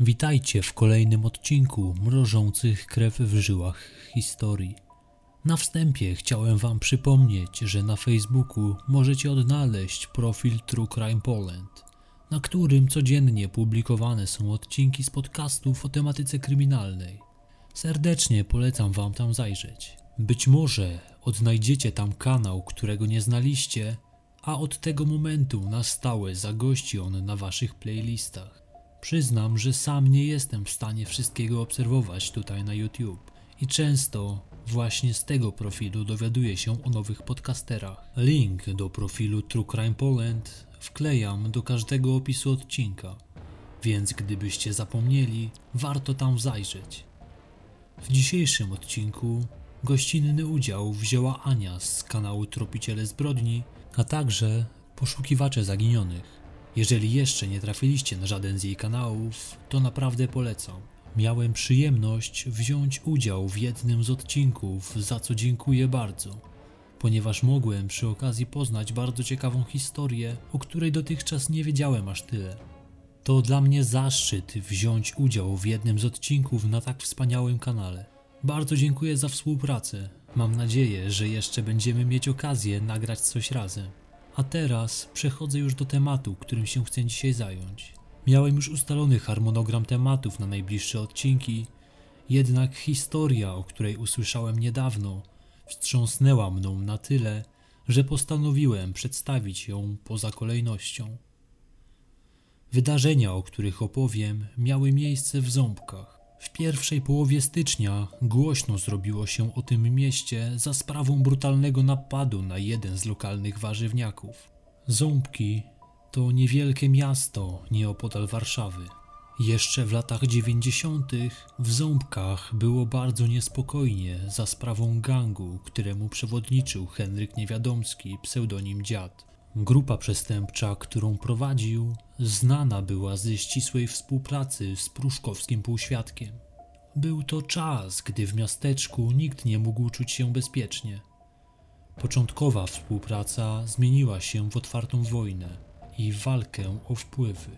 Witajcie w kolejnym odcinku mrożących krew w żyłach historii. Na wstępie chciałem Wam przypomnieć, że na Facebooku możecie odnaleźć profil True Crime Poland, na którym codziennie publikowane są odcinki z podcastów o tematyce kryminalnej. Serdecznie polecam Wam tam zajrzeć. Być może odnajdziecie tam kanał, którego nie znaliście, a od tego momentu na stałe zagości on na Waszych playlistach. Przyznam, że sam nie jestem w stanie wszystkiego obserwować tutaj na YouTube i często właśnie z tego profilu dowiaduję się o nowych podcasterach. Link do profilu True Crime Poland wklejam do każdego opisu odcinka, więc gdybyście zapomnieli, warto tam zajrzeć. W dzisiejszym odcinku gościnny udział wzięła Ania z kanału Tropiciele Zbrodni, a także poszukiwacze zaginionych. Jeżeli jeszcze nie trafiliście na żaden z jej kanałów, to naprawdę polecam. Miałem przyjemność wziąć udział w jednym z odcinków, za co dziękuję bardzo, ponieważ mogłem przy okazji poznać bardzo ciekawą historię, o której dotychczas nie wiedziałem aż tyle. To dla mnie zaszczyt wziąć udział w jednym z odcinków na tak wspaniałym kanale. Bardzo dziękuję za współpracę. Mam nadzieję, że jeszcze będziemy mieć okazję nagrać coś razem. A teraz przechodzę już do tematu, którym się chcę dzisiaj zająć. Miałem już ustalony harmonogram tematów na najbliższe odcinki, jednak historia, o której usłyszałem niedawno, wstrząsnęła mną na tyle, że postanowiłem przedstawić ją poza kolejnością. Wydarzenia, o których opowiem, miały miejsce w Ząbkach. W pierwszej połowie stycznia głośno zrobiło się o tym mieście za sprawą brutalnego napadu na jeden z lokalnych warzywniaków. Ząbki to niewielkie miasto nieopodal Warszawy. Jeszcze w latach 90. w Ząbkach było bardzo niespokojnie za sprawą gangu, któremu przewodniczył Henryk Niewiadomski, pseudonim Dziad. Grupa przestępcza, którą prowadził, znana była ze ścisłej współpracy z pruszkowskim półświadkiem. Był to czas, gdy w miasteczku nikt nie mógł czuć się bezpiecznie. Początkowa współpraca zmieniła się w otwartą wojnę i walkę o wpływy.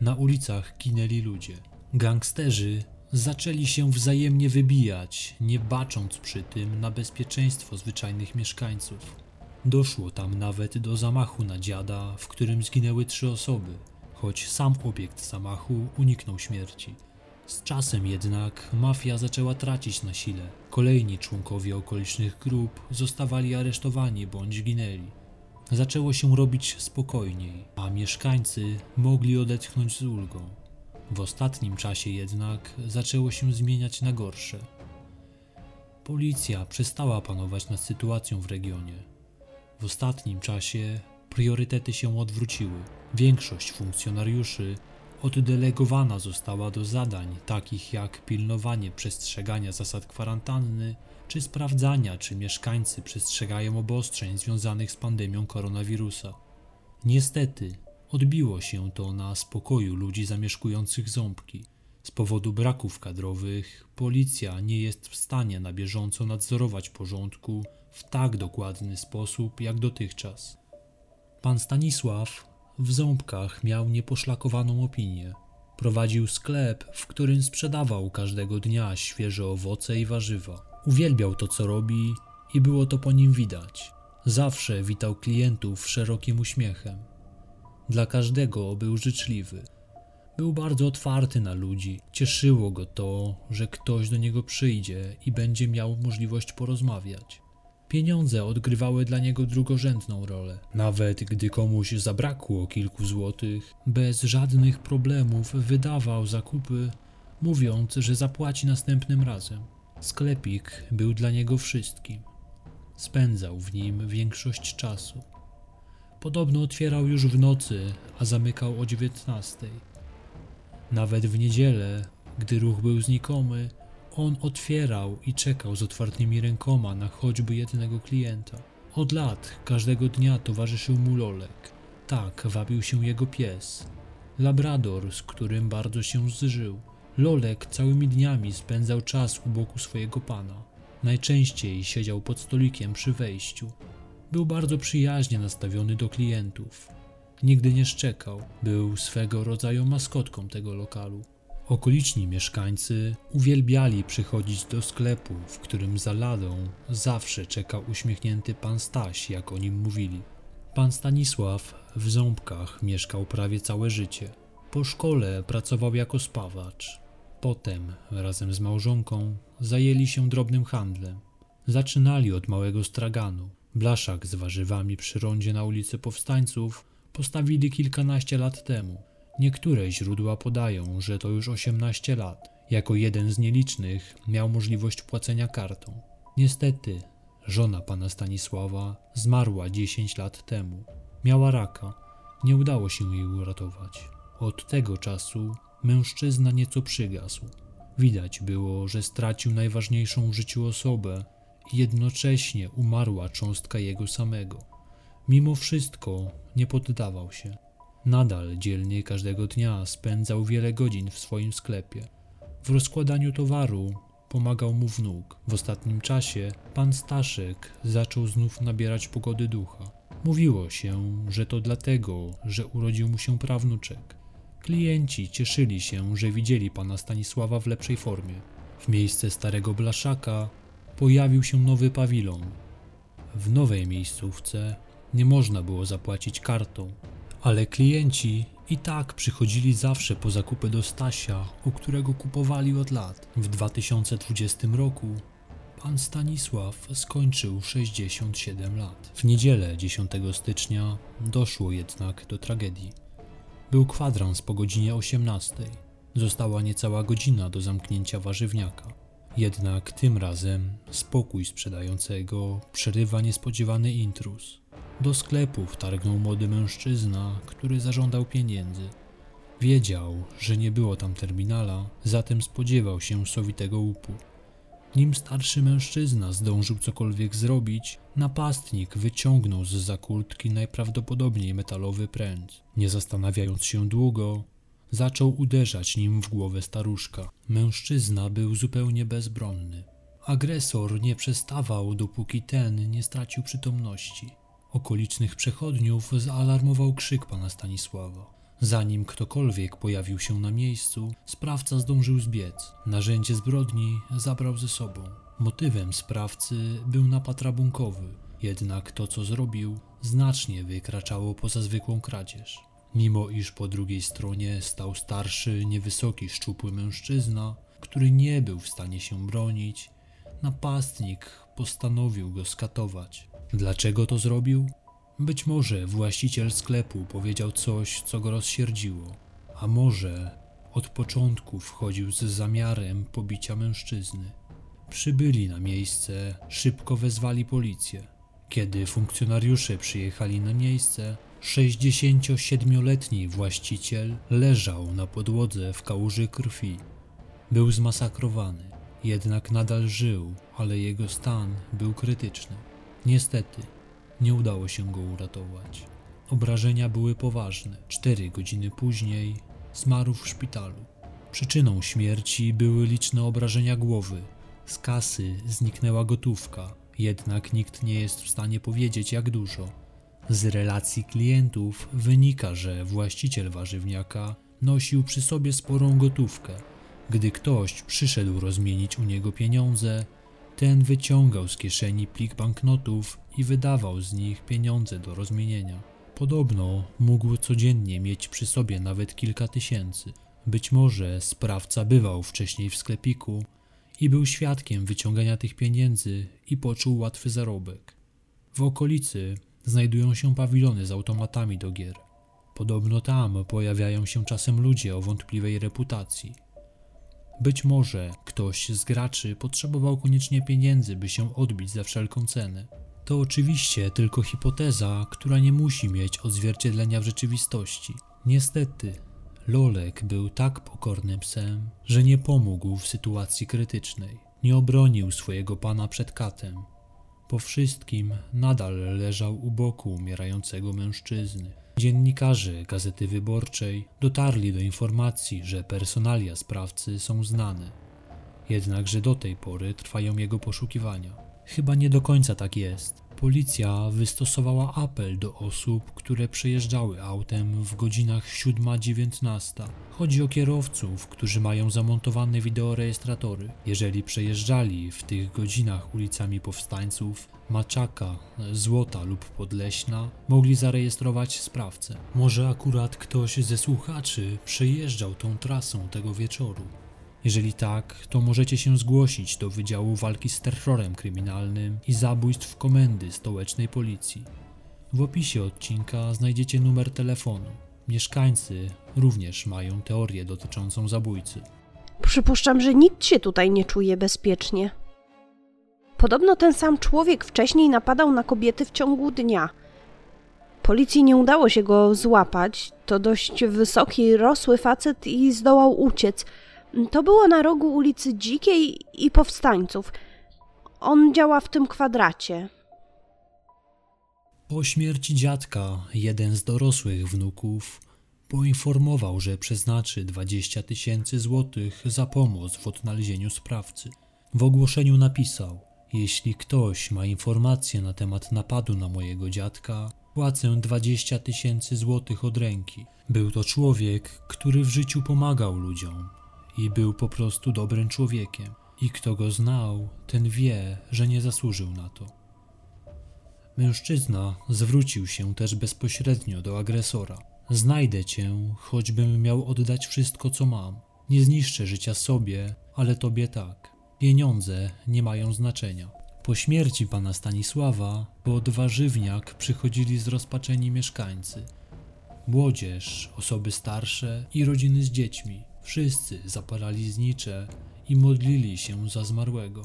Na ulicach ginęli ludzie. Gangsterzy zaczęli się wzajemnie wybijać, nie bacząc przy tym na bezpieczeństwo zwyczajnych mieszkańców. Doszło tam nawet do zamachu na dziada, w którym zginęły trzy osoby, choć sam obiekt zamachu uniknął śmierci. Z czasem jednak mafia zaczęła tracić na sile. Kolejni członkowie okolicznych grup zostawali aresztowani bądź ginęli. Zaczęło się robić spokojniej, a mieszkańcy mogli odetchnąć z ulgą. W ostatnim czasie jednak zaczęło się zmieniać na gorsze. Policja przestała panować nad sytuacją w regionie. W ostatnim czasie priorytety się odwróciły. Większość funkcjonariuszy oddelegowana została do zadań takich jak pilnowanie przestrzegania zasad kwarantanny czy sprawdzania, czy mieszkańcy przestrzegają obostrzeń związanych z pandemią koronawirusa. Niestety, odbiło się to na spokoju ludzi zamieszkujących ząbki. Z powodu braków kadrowych, policja nie jest w stanie na bieżąco nadzorować porządku w tak dokładny sposób jak dotychczas. Pan Stanisław w ząbkach miał nieposzlakowaną opinię. Prowadził sklep, w którym sprzedawał każdego dnia świeże owoce i warzywa. Uwielbiał to, co robi i było to po nim widać. Zawsze witał klientów szerokim uśmiechem. Dla każdego był życzliwy. Był bardzo otwarty na ludzi. Cieszyło go to, że ktoś do niego przyjdzie i będzie miał możliwość porozmawiać. Pieniądze odgrywały dla niego drugorzędną rolę. Nawet gdy komuś zabrakło kilku złotych, bez żadnych problemów wydawał zakupy, mówiąc, że zapłaci następnym razem. Sklepik był dla niego wszystkim. Spędzał w nim większość czasu. Podobno otwierał już w nocy, a zamykał o dziewiętnastej. Nawet w niedzielę, gdy ruch był znikomy, on otwierał i czekał z otwartymi rękoma na choćby jednego klienta. Od lat każdego dnia towarzyszył mu Lolek. Tak wabił się jego pies. Labrador, z którym bardzo się zżył. Lolek całymi dniami spędzał czas u boku swojego pana. Najczęściej siedział pod stolikiem przy wejściu. Był bardzo przyjaźnie nastawiony do klientów. nigdy nie szczekał. Był swego rodzaju maskotką tego lokalu. Okoliczni mieszkańcy uwielbiali przychodzić do sklepu, w którym za ladą zawsze czekał uśmiechnięty pan Staś, jak o nim mówili. Pan Stanisław w Ząbkach mieszkał prawie całe życie. Po szkole pracował jako spawacz. Potem, razem z małżonką, zajęli się drobnym handlem. Zaczynali od małego straganu. Blaszak z warzywami przy rondzie na ulicy Powstańców postawili kilkanaście lat temu. Niektóre źródła podają, że to już 18 lat. Jako jeden z nielicznych miał możliwość płacenia kartą. Niestety, żona pana Stanisława zmarła 10 lat temu. Miała raka. Nie udało się jej uratować. Od tego czasu mężczyzna nieco przygasł. Widać było, że stracił najważniejszą w życiu osobę i jednocześnie umarła cząstka jego samego. Mimo wszystko nie poddawał się. Nadal dzielnie każdego dnia spędzał wiele godzin w swoim sklepie. W rozkładaniu towaru pomagał mu wnuk. W ostatnim czasie pan Staszek zaczął znów nabierać pogody ducha. Mówiło się, że to dlatego, że urodził mu się prawnuczek. Klienci cieszyli się, że widzieli pana Stanisława w lepszej formie. W miejsce starego blaszaka pojawił się nowy pawilon. W nowej miejscówce nie można było zapłacić kartą, ale klienci i tak przychodzili zawsze po zakupy do Stasia, u którego kupowali od lat. W 2020 roku pan Stanisław skończył 67 lat. W niedzielę 10 stycznia doszło jednak do tragedii. Był kwadrans po godzinie 18. Została niecała godzina do zamknięcia warzywniaka. Jednak tym razem spokój sprzedającego przerywa niespodziewany intruz. Do sklepu wtargnął młody mężczyzna, który zażądał pieniędzy. Wiedział, że nie było tam terminala, zatem spodziewał się sowitego łupu. Nim starszy mężczyzna zdążył cokolwiek zrobić, napastnik wyciągnął z za kurtki najprawdopodobniej metalowy pręt. Nie zastanawiając się długo, zaczął uderzać nim w głowę staruszka. Mężczyzna był zupełnie bezbronny. Agresor nie przestawał, dopóki ten nie stracił przytomności. Okolicznych przechodniów zaalarmował krzyk pana Stanisława. Zanim ktokolwiek pojawił się na miejscu, sprawca zdążył zbiec. Narzędzie zbrodni zabrał ze sobą. Motywem sprawcy był napad rabunkowy, jednak to co zrobił znacznie wykraczało poza zwykłą kradzież. Mimo iż po drugiej stronie stał starszy, niewysoki, szczupły mężczyzna, który nie był w stanie się bronić, napastnik postanowił go skatować. Dlaczego to zrobił? Być może właściciel sklepu powiedział coś, co go rozsierdziło, a może od początku wchodził z zamiarem pobicia mężczyzny. Przybyli na miejsce, szybko wezwali policję. Kiedy funkcjonariusze przyjechali na miejsce, 67-letni właściciel leżał na podłodze w kałuży krwi. Był zmasakrowany, jednak nadal żył, ale jego stan był krytyczny. Niestety, nie udało się go uratować. Obrażenia były poważne. Cztery godziny później zmarł w szpitalu. Przyczyną śmierci były liczne obrażenia głowy. Z kasy zniknęła gotówka, jednak nikt nie jest w stanie powiedzieć jak dużo. Z relacji klientów wynika, że właściciel warzywniaka nosił przy sobie sporą gotówkę. Gdy ktoś przyszedł rozmienić u niego pieniądze, ten wyciągał z kieszeni plik banknotów i wydawał z nich pieniądze do rozmienienia. Podobno mógł codziennie mieć przy sobie nawet kilka tysięcy. Być może sprawca bywał wcześniej w sklepiku i był świadkiem wyciągania tych pieniędzy i poczuł łatwy zarobek. W okolicy znajdują się pawilony z automatami do gier. Podobno tam pojawiają się czasem ludzie o wątpliwej reputacji. Być może ktoś z graczy potrzebował koniecznie pieniędzy, by się odbić za wszelką cenę. To oczywiście tylko hipoteza, która nie musi mieć odzwierciedlenia w rzeczywistości. Niestety, Lolek był tak pokornym psem, że nie pomógł w sytuacji krytycznej. Nie obronił swojego pana przed katem. Po wszystkim nadal leżał u boku umierającego mężczyzny. Dziennikarze Gazety Wyborczej dotarli do informacji, że personalia sprawcy są znane. Jednakże do tej pory trwają jego poszukiwania. Chyba nie do końca tak jest. Policja wystosowała apel do osób, które przejeżdżały autem w godzinach 7-19. Chodzi o kierowców, którzy mają zamontowane wideorejestratory. Jeżeli przejeżdżali w tych godzinach ulicami powstańców, Maczaka, Złota lub Podleśna, mogli zarejestrować sprawcę. Może akurat ktoś ze słuchaczy przejeżdżał tą trasą tego wieczoru. Jeżeli tak, to możecie się zgłosić do Wydziału Walki z Terrorem Kryminalnym i Zabójstw Komendy Stołecznej Policji. W opisie odcinka znajdziecie numer telefonu. Mieszkańcy również mają teorię dotyczącą zabójcy. Przypuszczam, że nikt się tutaj nie czuje bezpiecznie. Podobno ten sam człowiek wcześniej napadał na kobiety w ciągu dnia. Policji nie udało się go złapać. To dość wysoki, rosły facet i zdołał uciec. To było na rogu ulicy Dzikiej i Powstańców. On działa w tym kwadracie. Po śmierci dziadka, jeden z dorosłych wnuków poinformował, że przeznaczy 20 tysięcy złotych za pomoc w odnalezieniu sprawcy. W ogłoszeniu napisał: Jeśli ktoś ma informacje na temat napadu na mojego dziadka, płacę 20 tysięcy złotych od ręki. Był to człowiek, który w życiu pomagał ludziom i był po prostu dobrym człowiekiem. I kto go znał, ten wie, że nie zasłużył na to. Mężczyzna zwrócił się też bezpośrednio do agresora. Znajdę cię, choćbym miał oddać wszystko, co mam. Nie zniszczę życia sobie, ale tobie tak. Pieniądze nie mają znaczenia. Po śmierci pana Stanisława pod warzywniak przychodzili zrozpaczeni mieszkańcy. Młodzież, osoby starsze i rodziny z dziećmi. Wszyscy zapalali znicze i modlili się za zmarłego.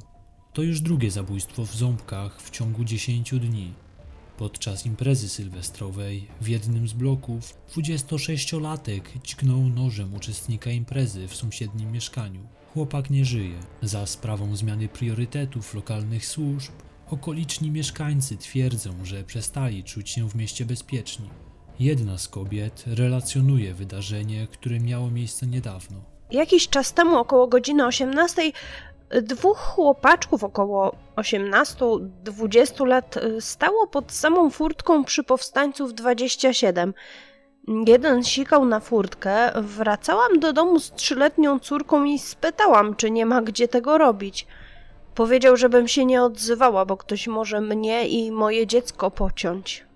To już drugie zabójstwo w Ząbkach w ciągu 10 dni. Podczas imprezy sylwestrowej w jednym z bloków 26-latek dźgnął nożem uczestnika imprezy w sąsiednim mieszkaniu. Chłopak nie żyje. Za sprawą zmiany priorytetów lokalnych służb, okoliczni mieszkańcy twierdzą, że przestali czuć się w mieście bezpieczni. Jedna z kobiet relacjonuje wydarzenie, które miało miejsce niedawno. Jakiś czas temu, około godziny 18, dwóch chłopaczków około 18-20 lat y, stało pod samą furtką przy powstańców 27. Jeden sikał na furtkę, wracałam do domu z trzyletnią córką i spytałam, czy nie ma gdzie tego robić. Powiedział, żebym się nie odzywała, bo ktoś może mnie i moje dziecko pociąć.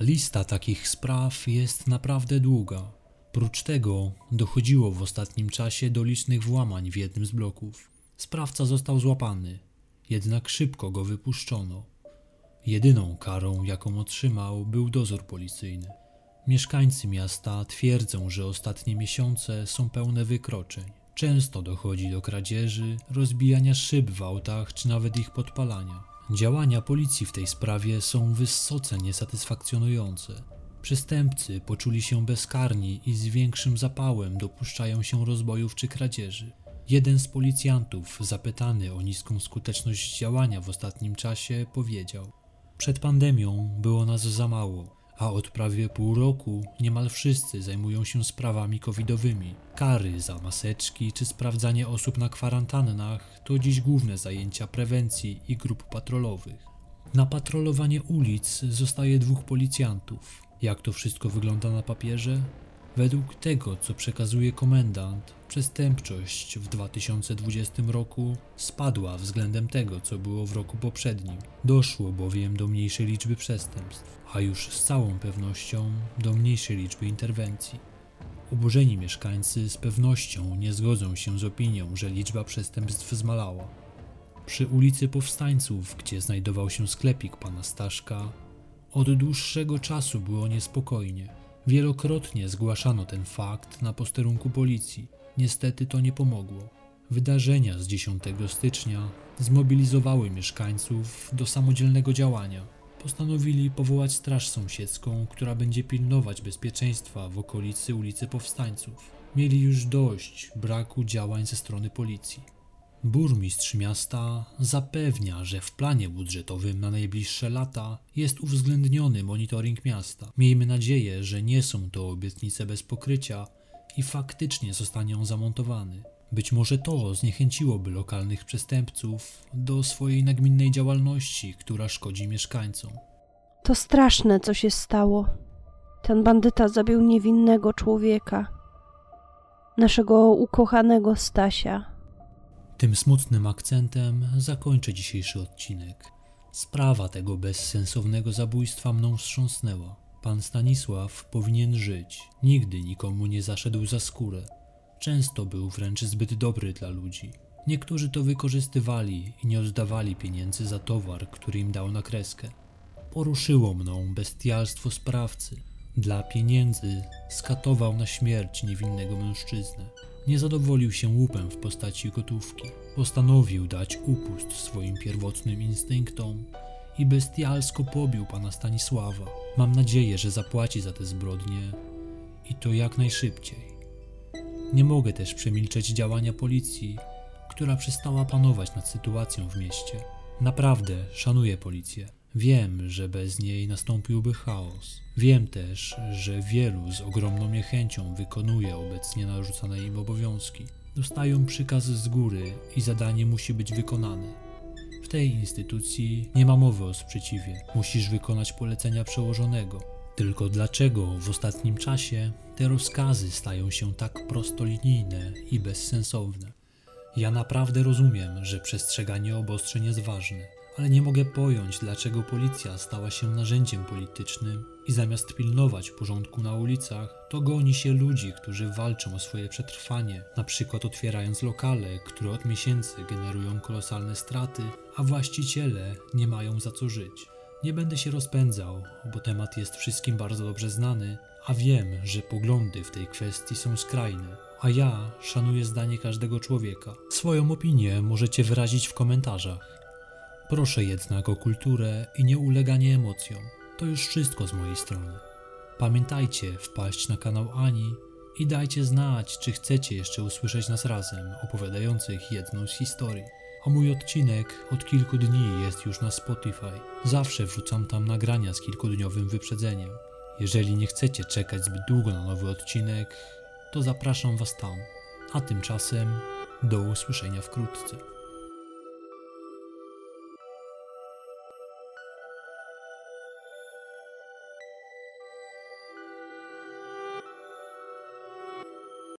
Lista takich spraw jest naprawdę długa. Prócz tego dochodziło w ostatnim czasie do licznych włamań w jednym z bloków. Sprawca został złapany, jednak szybko go wypuszczono. Jedyną karą, jaką otrzymał, był dozór policyjny. Mieszkańcy miasta twierdzą, że ostatnie miesiące są pełne wykroczeń. Często dochodzi do kradzieży, rozbijania szyb w autach czy nawet ich podpalania. Działania policji w tej sprawie są wysoce niesatysfakcjonujące. Przestępcy poczuli się bezkarni i z większym zapałem dopuszczają się rozbojów czy kradzieży. Jeden z policjantów, zapytany o niską skuteczność działania w ostatnim czasie, powiedział: Przed pandemią było nas za mało a od prawie pół roku niemal wszyscy zajmują się sprawami covidowymi. Kary za maseczki czy sprawdzanie osób na kwarantannach to dziś główne zajęcia prewencji i grup patrolowych. Na patrolowanie ulic zostaje dwóch policjantów. Jak to wszystko wygląda na papierze? Według tego, co przekazuje komendant, przestępczość w 2020 roku spadła względem tego, co było w roku poprzednim. Doszło bowiem do mniejszej liczby przestępstw, a już z całą pewnością do mniejszej liczby interwencji. Oburzeni mieszkańcy z pewnością nie zgodzą się z opinią, że liczba przestępstw zmalała. Przy ulicy Powstańców, gdzie znajdował się sklepik pana Staszka, od dłuższego czasu było niespokojnie. Wielokrotnie zgłaszano ten fakt na posterunku policji. Niestety to nie pomogło. Wydarzenia z 10 stycznia zmobilizowały mieszkańców do samodzielnego działania. Postanowili powołać straż sąsiedzką, która będzie pilnować bezpieczeństwa w okolicy ulicy Powstańców. Mieli już dość braku działań ze strony policji. Burmistrz miasta zapewnia, że w planie budżetowym na najbliższe lata jest uwzględniony monitoring miasta. Miejmy nadzieję, że nie są to obietnice bez pokrycia i faktycznie zostanie on zamontowany. Być może to zniechęciłoby lokalnych przestępców do swojej nagminnej działalności, która szkodzi mieszkańcom. To straszne, co się stało. Ten bandyta zabił niewinnego człowieka. Naszego ukochanego Stasia. Tym smutnym akcentem zakończę dzisiejszy odcinek. Sprawa tego bezsensownego zabójstwa mną wstrząsnęła. Pan Stanisław powinien żyć. Nigdy nikomu nie zaszedł za skórę. Często był wręcz zbyt dobry dla ludzi. Niektórzy to wykorzystywali i nie oddawali pieniędzy za towar, który im dał na kreskę. Poruszyło mną bestialstwo sprawcy. Dla pieniędzy skatował na śmierć niewinnego mężczyznę. Nie zadowolił się łupem w postaci gotówki. Postanowił dać upust swoim pierwotnym instynktom i bestialsko pobił pana Stanisława. Mam nadzieję, że zapłaci za te zbrodnie i to jak najszybciej. Nie mogę też przemilczeć działania policji, która przestała panować nad sytuacją w mieście. Naprawdę szanuję policję. Wiem, że bez niej nastąpiłby chaos. Wiem też, że wielu z ogromną niechęcią wykonuje obecnie narzucane im obowiązki. Dostają przykaz z góry i zadanie musi być wykonane. W tej instytucji nie ma mowy o sprzeciwie. Musisz wykonać polecenia przełożonego. Tylko dlaczego w ostatnim czasie te rozkazy stają się tak prostolinijne i bezsensowne? Ja naprawdę rozumiem, że przestrzeganie obostrzeń jest ważne, ale nie mogę pojąć, dlaczego policja stała się narzędziem politycznym i zamiast pilnować porządku na ulicach, to goni się ludzi, którzy walczą o swoje przetrwanie, na przykład otwierając lokale, które od miesięcy generują kolosalne straty, a właściciele nie mają za co żyć. Nie będę się rozpędzał, bo temat jest wszystkim bardzo dobrze znany, a wiem, że poglądy w tej kwestii są skrajne. A ja szanuję zdanie każdego człowieka. Swoją opinię możecie wyrazić w komentarzach. Proszę jednak o kulturę i nieuleganie emocjom. To już wszystko z mojej strony. Pamiętajcie wpaść na kanał Ani i dajcie znać, czy chcecie jeszcze usłyszeć nas razem, opowiadających jedną z historii. A mój odcinek od kilku dni jest już na Spotify. Zawsze wrzucam tam nagrania z kilkudniowym wyprzedzeniem. Jeżeli nie chcecie czekać zbyt długo na nowy odcinek, to zapraszam Was tam. A tymczasem do usłyszenia wkrótce.